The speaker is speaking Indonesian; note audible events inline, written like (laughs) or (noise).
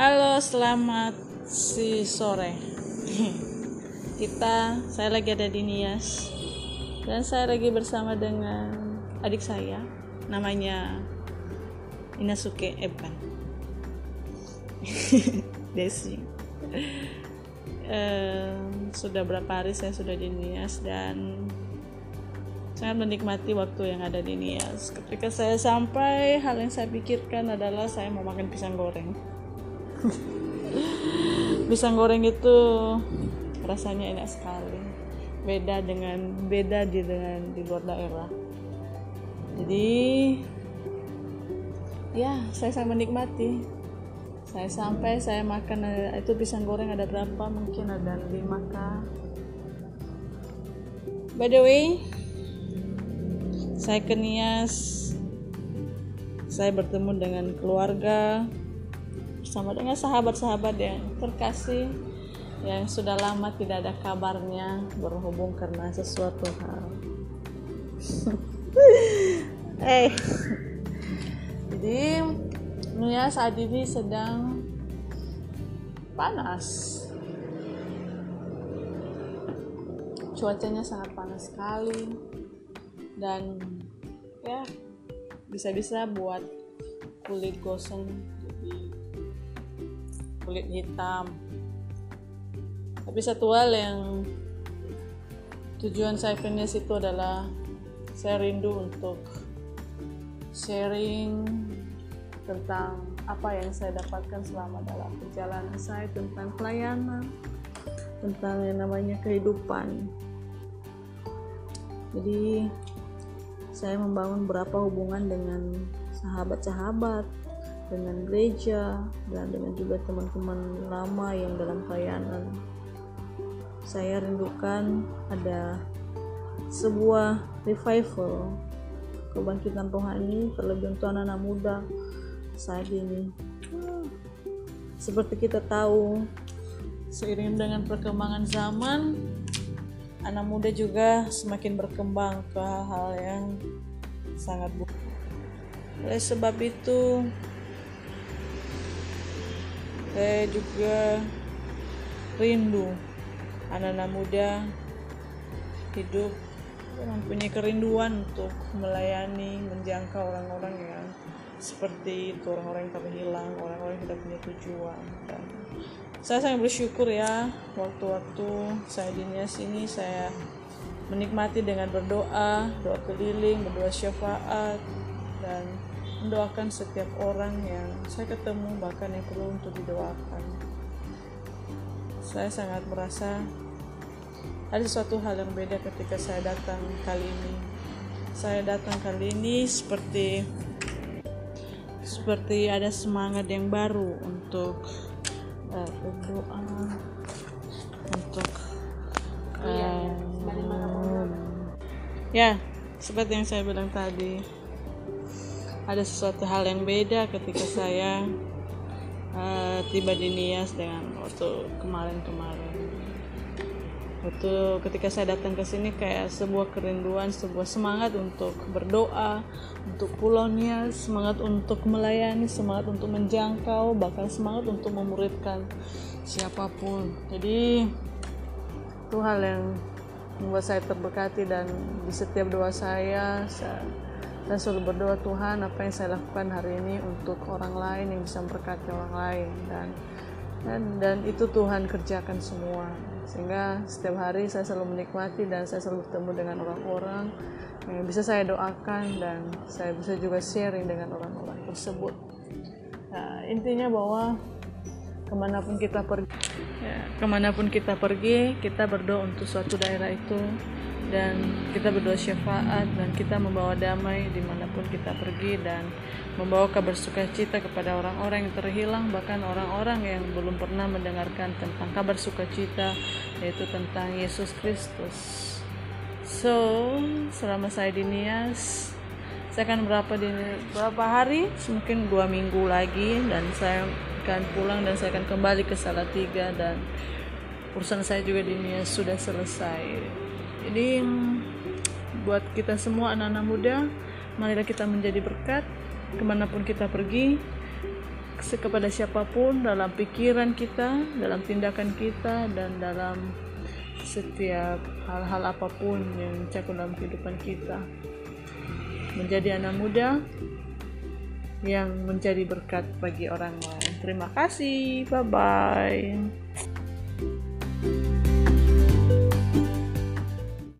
Halo, selamat si sore. (laughs) Kita, saya lagi ada di Nias dan saya lagi bersama dengan adik saya, namanya Inasuke, bukan, (laughs) Desi. Em, sudah berapa hari saya sudah di Nias dan sangat menikmati waktu yang ada di Nias. Ketika saya sampai, hal yang saya pikirkan adalah saya mau makan pisang goreng. (laughs) pisang goreng itu rasanya enak sekali. Beda dengan beda di dengan di luar daerah. Jadi ya, saya sangat menikmati. Saya sampai saya makan itu pisang goreng ada berapa? Mungkin ada 5 kah. By the way, saya ke Nias saya bertemu dengan keluarga bersama dengan sahabat-sahabat yang terkasih yang sudah lama tidak ada kabarnya berhubung karena sesuatu hal. (laughs) Eh jadi Nia saat ini sedang panas. Cuacanya sangat panas sekali. Dan ya bisa-bisa buat kulit gosong kulit hitam. Tapi satu hal yang tujuan saya Nias itu adalah saya rindu untuk sharing tentang apa yang saya dapatkan selama dalam perjalanan saya tentang pelayanan tentang yang namanya kehidupan. Jadi saya membangun beberapa hubungan dengan sahabat-sahabat dengan gereja dan dengan juga teman-teman lama yang dalam pelayanan saya rindukan ada sebuah revival kebangkitan rohani terlebih untuk anak-anak muda saat ini seperti kita tahu seiring dengan perkembangan zaman anak muda juga semakin berkembang ke hal-hal yang sangat buruk. Oleh sebab itu, saya juga rindu anak-anak muda hidup mempunyai kerinduan untuk melayani, menjangkau orang-orang yang seperti itu, orang-orang yang terhilang, orang-orang yang tidak punya tujuan. Dan saya sangat bersyukur ya waktu-waktu saya di Nias ini saya menikmati dengan berdoa, doa keliling, berdoa syafaat dan mendoakan setiap orang yang saya ketemu bahkan yang perlu untuk didoakan. Saya sangat merasa ada suatu hal yang beda ketika saya datang kali ini. Saya datang kali ini seperti seperti ada semangat yang baru untuk uh, berdoa untuk um, ya seperti yang saya bilang tadi ada sesuatu hal yang beda ketika saya uh, tiba di Nias dengan waktu kemarin-kemarin. Waktu ketika saya datang ke sini kayak sebuah kerinduan sebuah semangat untuk berdoa untuk pulau Nias semangat untuk melayani semangat untuk menjangkau bahkan semangat untuk memuridkan siapa pun. Jadi itu hal yang membuat saya terberkati dan di setiap doa saya saya, saya selalu berdoa Tuhan apa yang saya lakukan hari ini untuk orang lain yang bisa memberkati orang lain. Dan dan, dan itu Tuhan kerjakan semua. Sehingga setiap hari saya selalu menikmati dan saya selalu bertemu dengan orang-orang yang bisa saya doakan dan saya bisa juga sharing dengan orang-orang tersebut. Nah, intinya bahwa ke mana pun kita pergi ya, ke mana pun kita pergi kita berdoa untuk suatu daerah itu. Dan kita berdoa syafaat dan kita membawa damai di mana pun kita pergi dan membawa kabar sukacita kepada orang-orang yang terhilang bahkan orang-orang yang belum pernah mendengarkan tentang kabar sukacita yaitu tentang Yesus Kristus. So selama saya di Nias saya akan berapa di berapa hari? Mungkin dua minggu lagi dan saya akan pulang dan saya akan kembali ke Salatiga dan urusan saya juga di Nias sudah selesai. Jadi buat kita semua anak-anak muda marilah kita menjadi berkat. Ke mana pun kita pergi kepada siapa pun dalam pikiran kita, dalam tindakan kita, dan dalam setiap hal-hal apa pun yang mencakup dalam kehidupan kita. Menjadi anak muda yang menjadi berkat bagi orang lain. Terima kasih, bye bye.